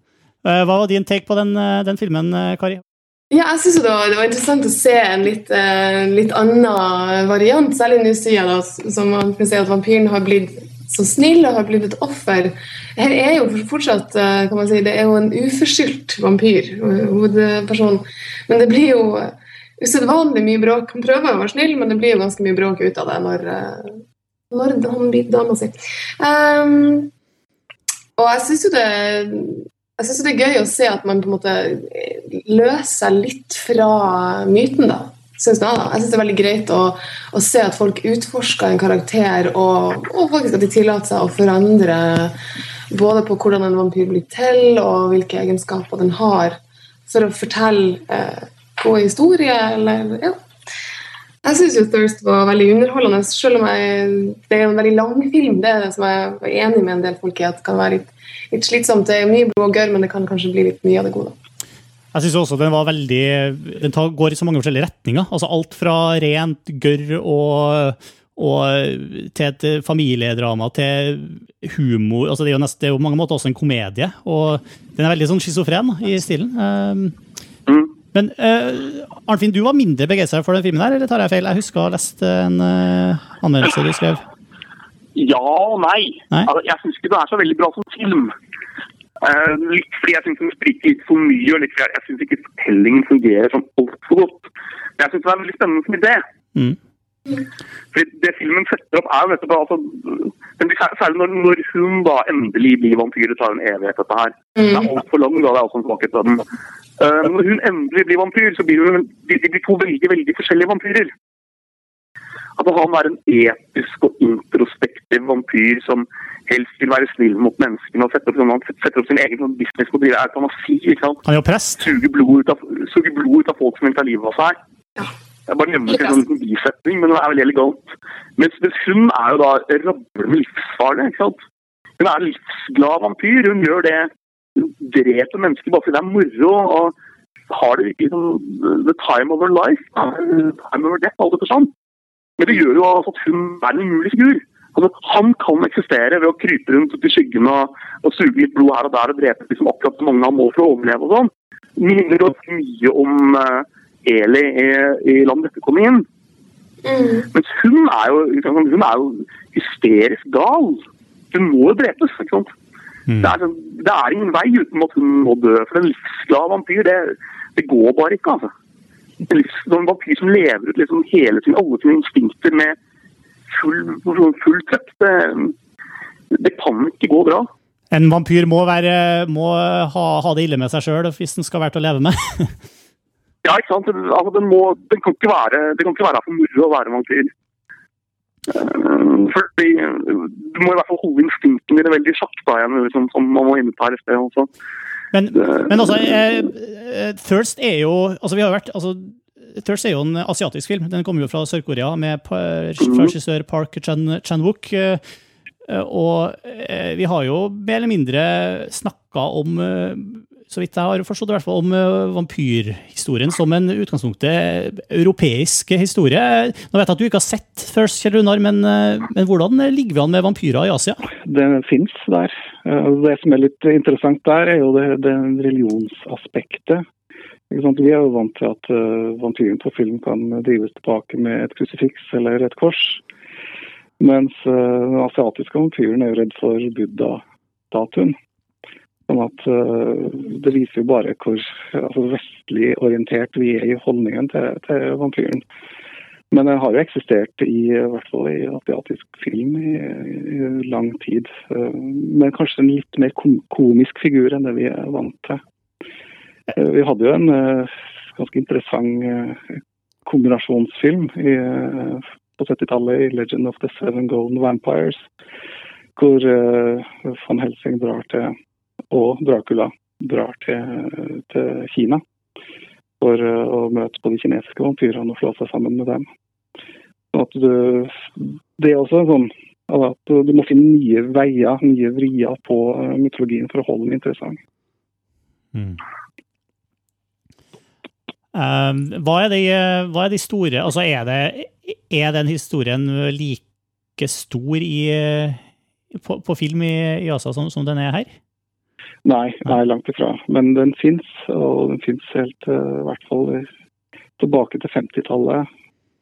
Eh, hva var din take på den, den filmen, Kari? Ja, jeg synes det var, det var, interessant å se en litt, eh, litt annen variant, særlig nå siden da, som man kan si at vampyren har blitt så snill og har blitt et offer. Her er jo fortsatt eh, kan man si, det er jo en uforskyldt vampyr, hovedpersonen. Men det blir jo usedvanlig mye bråk. Han prøver å være snill, men det blir jo ganske mye bråk ut av det når, eh, når han blir dama si. Um, og jeg syns jo det jeg synes det er gøy å se at man på en måte løser seg litt fra myten. da. Synes jeg, jeg synes det er veldig greit å, å se at folk utforsker en karakter, og, og, faktisk at de tillater seg å forandre både på hvordan en vampyr blir til, og hvilke egenskaper den har, for å fortelle eh, god historie, eller ja. Jeg syns jo Thirst var veldig underholdende, selv om jeg, det er en veldig lang film. Det er det som jeg var enig med en del folk i at kan være litt litt slitsomt. Det er mye blod og gørr, men det kan kanskje bli litt mye av det gode. Jeg synes også den var veldig, den går i så mange forskjellige retninger. Altså Alt fra rent gørr og, og til et familiedrama til humor. Altså det, er jo nest, det er jo på mange måter også en komedie. Og den er veldig sånn schizofren i stilen. Um, mm. Men uh, Arnfinn, du var mindre begeistra for den filmen her, eller tar jeg feil? Jeg husker å ha lest en uh, anmeldelse du skrev. Ja og nei. nei? Altså, jeg syns ikke det er så veldig bra som film. Uh, litt fordi jeg syns den spriker litt for mye, og litt fordi jeg, syns ikke fortellingen fungerer sånn altfor godt. Men jeg syns det er veldig spennende som idé. Mm. Fordi Det filmen setter opp, er jo nettopp altså, Særlig når, når, hun da endelig blir vampyr. Det tar en evighet, dette her. Det er altfor lang, da. Det er også en svakhet ved den. Uh, når hun endelig blir vampyr, så blir hun de, de blir to veldig veldig forskjellige vampyrer. Altså Han er en etisk og introspektiv vampyr som helst vil være snill mot menneskene og setter opp, sånn, setter opp sin egen sånn business på å drive eutanasi. Han er jo prest. Suger blod ut av, suger blod ut av folk som vil ta livet av seg. Ja. Jeg bare nevner ikke en sånn bisetning, men det er veldig elegant. Mens, mens hun er jo da rablende livsfarlig. ikke sant? Hun er en livsglad vampyr. Hun gjør det Hun dreper mennesker bare fordi det er moro. og har det virkelig sånn the time of her life. Time of her death, alt etter sånn. Men det gjør jo at hun er en umulig figur. Altså, han kan eksistere ved å krype rundt i skyggen og, og suge litt blod her og der og drepe liksom akkurat så mange han må for å overleve og sånn. Minner ganske mye om uh, Eli i, i Land dette kom inn. Mm. Mens hun er, jo, hun er jo hysterisk gal. Hun må jo drepes. ikke sant? Mm. Det, er, sånn, det, er, ingen vei uten at hun må dø. For en livsglad vampyr, det, det går bare ikke. altså. En, livs, en vampyr som lever ut liksom hele sin, alle sine instinkter med full, full trøkk, det, det kan ikke gå bra. En vampyr må, være, må ha, ha, det ille med seg sjøl hvis den skal være til å leve med. <laughs> Ja, ikke sant. Altså, den, må, den, kan ikke være, det kan ikke være for moro å være vampyr. Fordi Du må i hvert fall holde instinktene dine veldig sjakk, da, igjen, liksom, som man må inne på her i sted også. Men, men altså, eh, Thirst er jo altså vi har vært, altså, Thirst er jo en asiatisk film. Den kommer jo fra Sør-Korea med regissør Park Chan-wook. Og vi har jo mer eller mindre snakka om så vidt jeg har forstått, i hvert fall om vampyrhistorien som en utgangspunktet europeisk historie. Nå vet jeg at du ikke har sett First, Kjell Runar, men, men, hvordan ligger vi an med vampyrer i Asia? Det fins der. Det som er litt interessant der, er jo det, det religionsaspektet. Vi er jo vant til at vampyren på film kan drives tilbake med et krusifiks eller et kors. Mens den asiatiske vampyren er jo redd for buddha-statuen. Sånn at uh, Det viser jo bare hvor altså, vestlig orientert vi er i holdningen til, til vampyren. Men den har jo eksistert i, i hvert fall i asiatisk film i, i lang tid. Uh, men kanskje en litt mer komisk figur enn det vi er vant til. Uh, vi hadde jo en ganske interessant kombinasjonsfilm i, på 70-tallet i 'Legend of the Seven Golden Vampires', hvor van Helsing drar til og Dracula drar til, til Kina for å møte på de kinesiske vampyrene og slå seg sammen med dem. Sånn du, det er også sånn at du må finne nye veier, nye vrier på mytologien for å holde den interessant. Mm. Um, hva, er de, hva, er de, store Altså, er, det, er den historien like stor i, på, på film i, i ASA som, som den er her? Nei, nei, langt ifra. Men den fins, og den fins helt i uh, hvert fall tilbake til 50-tallet,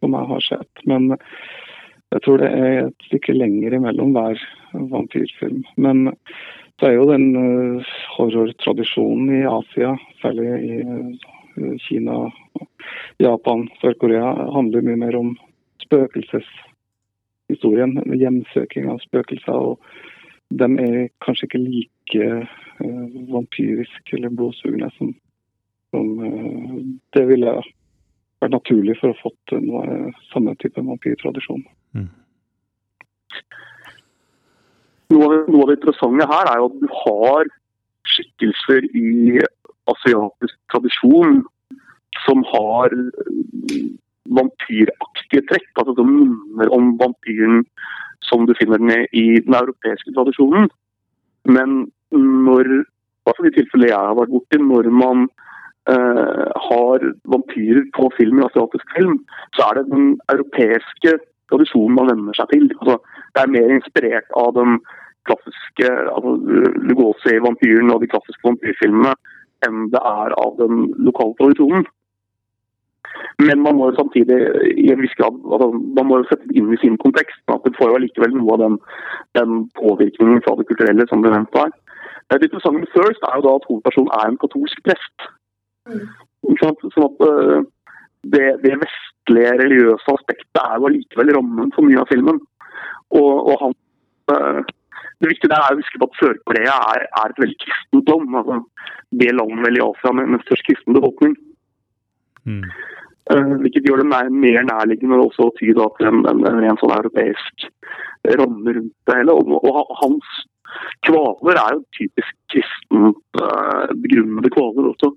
som jeg har sett. Men jeg tror det er et stykke lenger imellom hver vampyrfilm. Men det er jo den uh, horrortradisjonen i Asia, særlig i uh, Kina, Japan, Sør-Korea, handler mye mer om spøkelseshistorien. Hjemsøking av spøkelser. og de er kanskje ikke like uh, vampyriske eller blodsugende som, som uh, det ville vært naturlig for å fått noe, samme type vampyrtradisjon. Mm. Noe, noe, av det interessante her er jo at du har skikkelser i asiatisk tradisjon som har vampyraktige trekk, altså som minner om vampyren som du finner den i den europeiske tradisjonen. Men når, altså i tilfellet jeg har vært borti, når man eh, har vampyrer på film i asiatisk film, så er det den europeiske tradisjonen man venner seg til. Altså, det er mer inspirert av den klassiske altså, Lugosi-vampyren og de klassiske vampyrfilmene enn det er av den lokale tradisjonen. Men man må jo samtidig i en viss grad altså, man må jo sette det inn i sin kontekst. at Det får jo allikevel noe av den, den påvirkningen fra det kulturelle som ble nevnt her. Det interessante med First er jo da at hovedpersonen er en katolsk prest. Mm. Sånn at, sånn at det, det, vestlige religiøse aspektet er jo allikevel rammen for mye av filmen. Og, og han, det viktige der er å huske på at Sør-Korea er, er, et veldig kristent land. Altså, det landet vel i Asia med, med størst kristen befolkning. Mm. Uh, hvilket gjør det mer, mer nærliggende også å ty til en, en, en ren sånn europeisk ramme rundt det hele. Og, og, hans kvaler er jo typisk kristent uh, begrunnede kvaler også.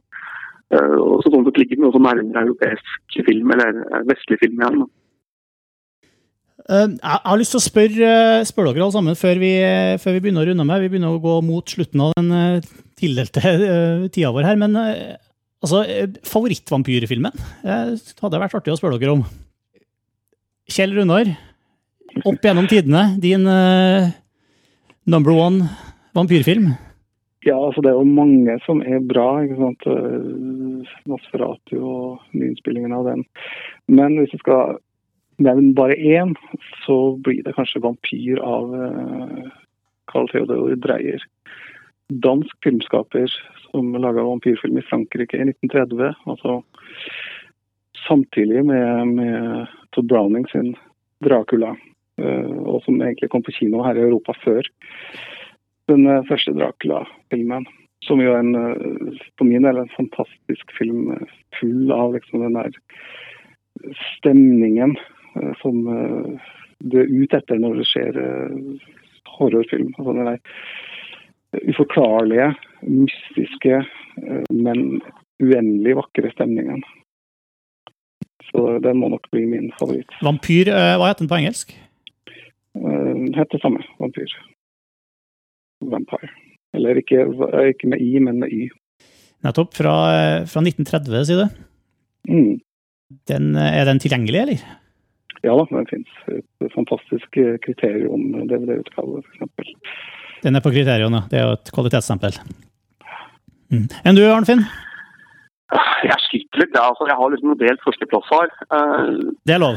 Uh, og så sånn sett ligger det noe som nærmere europeisk film, eller vestlig film igjen. Jeg har lyst til å spørre, spørre dere alle sammen før vi, før vi, begynner å runde med. Vi begynner å gå mot slutten av den tildelte tida vår her. Men Altså, eh, favorittvampyrfilmen eh, hadde vært artig å spørre dere om. Kjell Runar, opp gjennom tidene, din uh, number one vampyrfilm? Ja, altså det er jo mange som er bra. ikke sant? Nosferatu og nyinnspillingen av den. Men hvis jeg skal nevne bare én, så blir det kanskje 'Vampyr' av uh, Carl Theodor Dreyer. Dansk filmskaper som laga vampyrfilm i Frankrike i 1930. altså Samtidig med, med Todd Browning sin 'Dracula', eh, og som egentlig kom på kino her i Europa før den eh, første Dracula-filmen. Som jo er en, eh, på min del en fantastisk film full av liksom den der stemningen som du er ute etter når det skjer horrorfilm. Altså den der uforklarlige, mystiske, eh, men uendelig vakre stemningene. Så den må nok bli min favoritt. Vampyr, eh, hva heter den på engelsk? Den eh, heter det samme. Vampyr. Vampire. Eller ikke, ikke, med i, men med y. Nettopp. Fra, fra 1930, sier du? Mm. Den, er den tilgjengelig, eller? Ja da, det fins. Et fantastisk kriterium DVD-utgave, f.eks. Den er på kriteriene, det er jo et kvalitetsstempel. Mm. Enn du, Arnfinn? Jeg sliter litt, ja. altså, jeg har liksom delt førsteplass her. Uh, det er lov.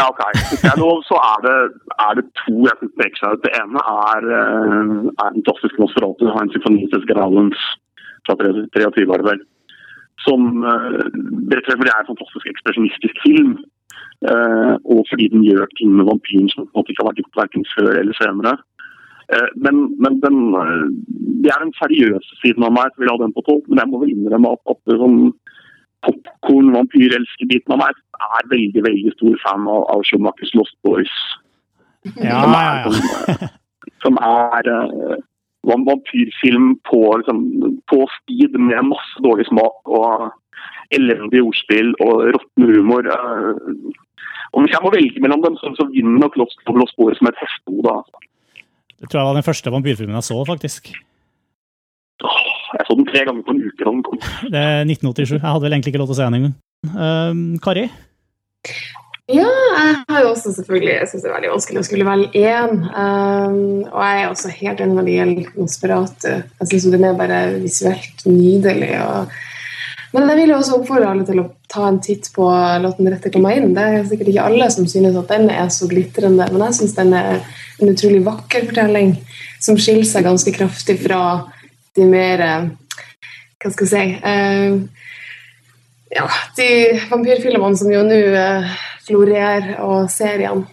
Ja, ok. Hvis det er lov, så er det, er det to jeg kan peke seg ut. Det ene er, uh, er den klassiske Nosferatu, Heinz Symphonises Growlens fra 23, var det vel. Som uh, rett og slett er en fantastisk ekspresjonistisk film. Uh, og fordi den gjør ting med vampyren som ikke har vært gjort verken før eller senere. Eh, men, men den, eh, det er den seriøse siden av meg som vil ha den på tolv. Men jeg må vel innrømme at, at sånn popkorn-vampyrelsker-biten av meg er veldig veldig stor fan av, av Schumachers Lost Boys. Ja, som er, ja, som er uh, vampyrfilm på, liksom, på speed med masse dårlig smak og elendig ordspill og råtten humor. Uh, om jeg må velge mellom dem, så, så vinner nok Lost, Lost Boys som et hestehode. Altså. Det tror jeg var den første vampyrfilmen jeg så, faktisk. Jeg så den tre ganger på en uke da den kom. Det er 1987. Jeg hadde vel egentlig ikke lov til å se den engang. Uh, Kari? Ja, jeg har jo også selvfølgelig Jeg syns det er veldig vanskelig å skulle velge én. Um, og jeg er også helt enig når det gjelder Nosferatu. Jeg syns den er bare visuelt nydelig. og men jeg vil jo også oppfordre alle til å ta en titt på låten 'Rette komme inn'. Det er sikkert ikke alle som synes at den er så glitrende, men jeg syns den er en utrolig vakker fortelling som skiller seg ganske kraftig fra de mer eh, Hva skal jeg si uh, Ja, de vampyrfilmene som jo nå uh, florerer, og seriene.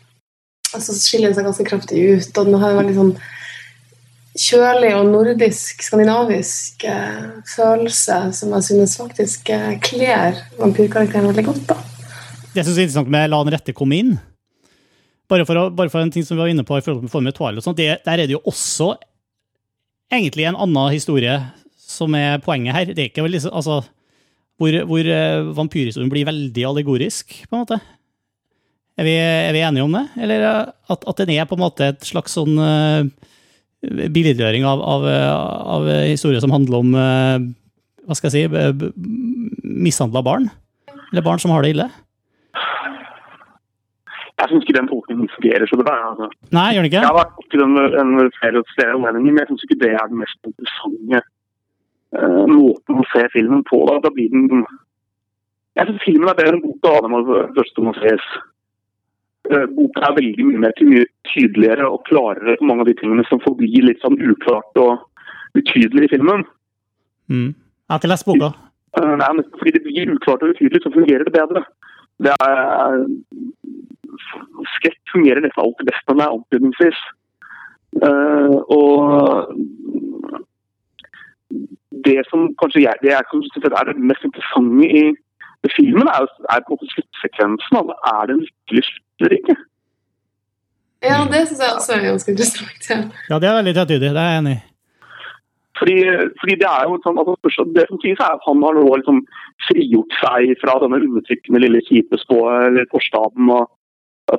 Altså skiller den seg ganske kraftig ut, og den har en veldig sånn kjølig og nordisk, skandinavisk eh, følelse som jeg synes faktisk eh, kler vampyrkarakteren veldig godt. da. Det jeg synes er interessant med La den rette komme inn, bare for, å, bare for, en ting som vi var inne på i forhold til med og sånt, det, der er det jo også egentlig en annen historie som er poenget her. Det er ikke veldig, altså, hvor, hvor uh, vampyrhistorien blir veldig allegorisk, på en måte. Er vi, er vi enige om det? Eller at, at, den er på en måte et slags sånn uh, billedgjøring av, av, av historier som handler om eh, hva skal jeg si, mishandla barn? Eller barn som har det ille? Jeg syns ikke den tolkningen fungerer så bra. Altså. Nei, gjør den ikke? Jeg har vært opp til den en flere anledninger, men jeg syns ikke det er den mest interessante uh, måten å se filmen på. Da, da blir den Jeg syns filmen er bedre enn boka. Det må først må sies. Eh, Boka er veldig mye mer mye tydeligere og klarere på mange av de tingene som forblir litt sånn uklart og utydelig i filmen. Mm. Jeg har ikke lest boka. Eh, Nei, men fordi det blir uklart og utydelig, så fungerer det bedre. Det er Skrekk fungerer nesten alltid best når den er antydningsvis. Uh, og det som kanskje jeg, det er det mest interessante i filmen, er, er på en måte sluttsekvensen. Altså, er det en lykkelig slutt eller ikke? Ja, det syns jeg også er ganske interessant. Ja. Ja, det er veldig tvetydig. Det er jeg enig i. Fordi, fordi det er jo sånn, altså, det som sies er at han har nå liksom frigjort seg fra denne undertrykkende lille kjipe spå, eller forstaden og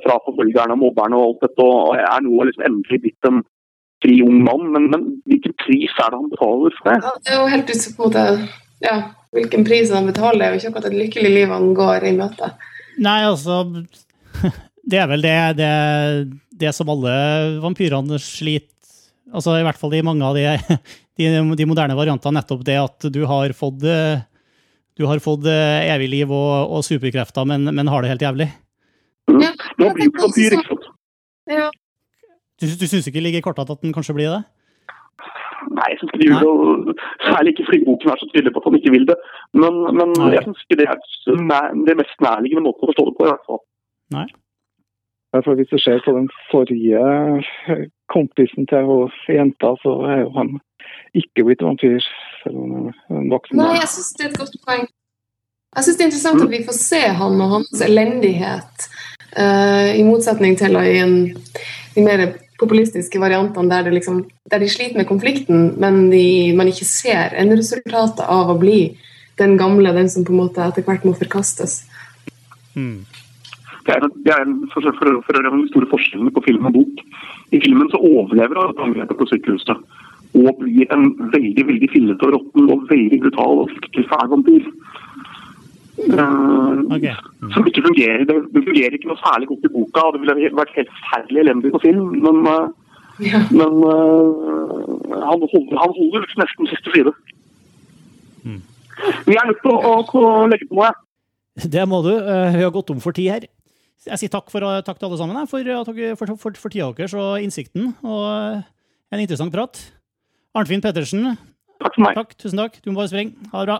fra forfølgerne og mobberne og alt dette, og er nå liksom endelig blitt en fri ung mann. Men, men hvilken pris er det han betaler for det? Ja, det er jo helt ut på en måte ja, hvilken pris han betaler. Det er jo ikke akkurat et lykkelig liv han går i møte. Nei, altså <laughs> Det er vel det, det, det som alle vampyrene sliter Altså i hvert fall i mange av de, <laughs> de, de moderne variantene, nettopp det at du har fått eh, du har fått eh, evig liv og, og superkrefter, men, men har det helt jævlig. Ja, Nå blir det vampyr, ikke sant? Ja, Du, du syns ikke det ligger i kortene at den kanskje blir det? Nei, jeg syns ikke de gjør det. Særlig ikke fordi boken er så tydelig på at han ikke vil det. Men, men jeg syns ikke det er næ- det mest nærliggende måten å forstå det på. i hvert fall. Nei. For Hvis du ser på den forrige kompisen til hun jenta, så er jo han ikke blitt vampyr. Selv om han er en voksen Nei, jeg syns det er et godt poeng. Jeg syns det er interessant at vi får se han og hans elendighet, uh, i motsetning til i en, de mer populistiske variantene der, det liksom, der de sliter med konflikten, men de, man ikke ser endresultatet av å bli den gamle, den som på en måte etter hvert må forkastes. Mm. Det er, det er en, for, for, for, for den store forskjellen på film og bok. I filmen så overlever han angrepet på sykehuset. Og blir en veldig veldig fillete og råtten og veldig brutal og fryktelig fæl vampyr. Eh, mm. Som ikke fungerer. Det, det fungerer ikke noe særlig godt i boka, og det ville vært helt forferdelig elendig på film. Men, uh, Ja. men uh, han, holder, han holder nesten siste side. Vi er nødt til å, å, å legge på noe. Det må du. Eh, Vi har gått om for tid her. Jeg sier takk, for, takk til alle sammen for, for, for, for tida deres og innsikten. Og eh, en interessant prat. Arnfinn Pettersen, Takk for meg. takk. Tusen takk. Du må bare springe. Ha det bra.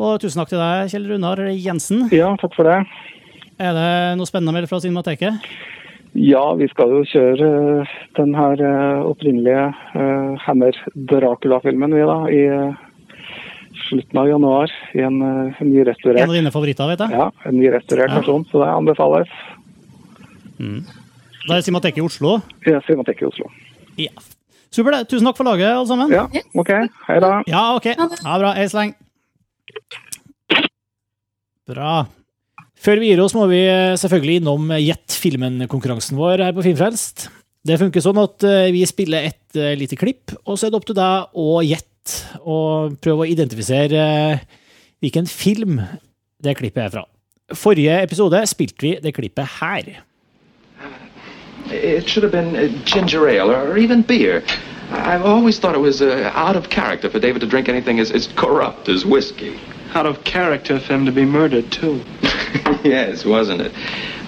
Og tusen takk til deg, Kjell Runar Jensen. Ja, takk for det. Er det noe spennende å melde fra Cinemateket? Ja, vi skal jo kjøre eh, den her eh, opprinnelige uh, Hammer Dracula-filmen vi da, i eh, slutten av januar. I en En nyrestaurert av dine favoritter, vet jeg. ja, en nyrestaurert Ja. versjon, så det anbefales. Da er Cinemateket i Oslo. Ja, Cinemateket i Oslo. Ja. Supert. Tusen takk for laget, alle sammen. Ja, OK. Hei da. Ja, ok. Ha Ja, bra. Hei så lenge. Bra. Før vi gir oss, må vi eh, selvfølgelig innom Gjett filmen-konkurransen vår her på Filmfrelst. Det funker sånn at eh, vi spiller et eh, lite klipp, og så er det opp til deg å gjette og prøve å identifisere eh, hvilken film det klippet er fra. Forrige episode spilte vi det klippet her. It should have been ginger ale or even beer. I- I've always thought it was uh, out of character for David to drink anything as, as corrupt as whiskey. Out of character for him to be murdered, too. <laughs> yes, wasn't it?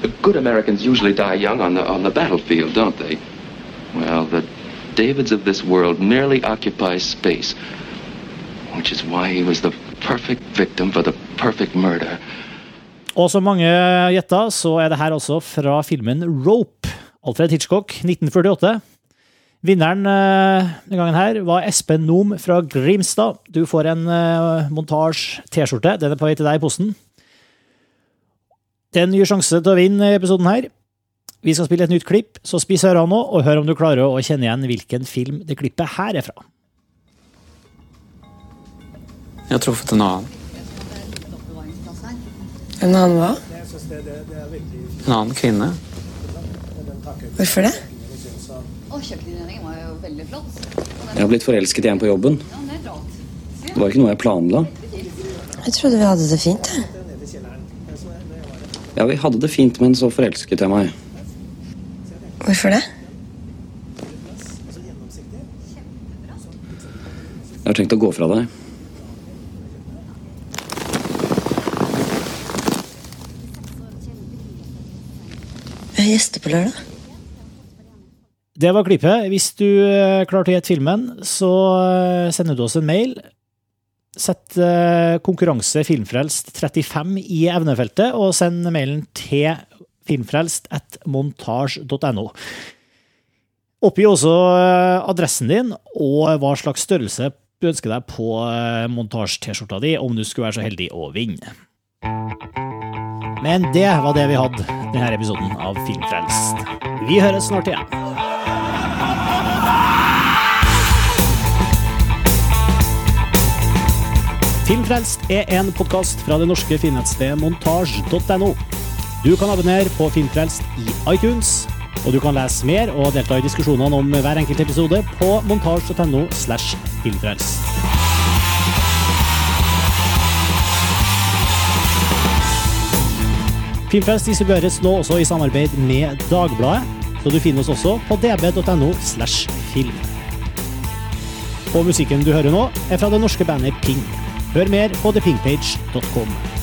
The good Americans usually die young on the on the battlefield, don't they? Well, the Davids of this world merely occupy space, which is why he was the perfect victim for the perfect murder. Og som mange gjetta, så er det her også fra filmen Rope. Alfred Hitchcock, 1948. Vinneren eh, denne gangen her var Espen Nom fra Grimstad. Du får en uh, montasje-T-skjorte. Den er på vei til deg i posten. Den gir sjanse til å vinne i episoden her. Vi skal spille et nytt klipp, så spiss ørene nå og hør om du klarer å kjenne igjen hvilken film det klippet her er fra. Jeg har truffet en annen. En annen hva? En annen kvinne. Hvorfor det? Jeg har blitt forelsket i på jobben. Det var ikke noe jeg planla. Jeg trodde vi hadde det fint. Ja, vi hadde det fint, men så forelsket jeg meg. Hvorfor det? Jeg har tenkt å gå fra deg. Jeg har gjester på lørdag. Det var klippet. Hvis du eh, klarte å gjette filmen, så eh, sender du oss en mail. Sett eh, konkurranse filmfrelst 35 i evnefeltet, og send mailen til filmfrelst at montasj.no. Oppgi også adressen din og hva slags størrelse du ønsker deg på montasj-T-skjorta di, om du skulle være så heldig å vinne. Men det var det vi hadde denne episoden av Filmfrelst. Vi høres snart igjen. Filmfrelst er en podkast fra det norske filmnettstedet montasj.no. Du kan abonnere på Filmfrelst i iTunes, og du kan lese mer og delta i diskusjonene om hver enkelt episode på montasj.no filmfrelst. Filmfrelst distribueres nå også i samarbeid med Dagbladet, så du finner oss også på db.no slash film. Og musikken du hører nå, er fra det norske bandet Ping. Hør mer på thepingpage.com.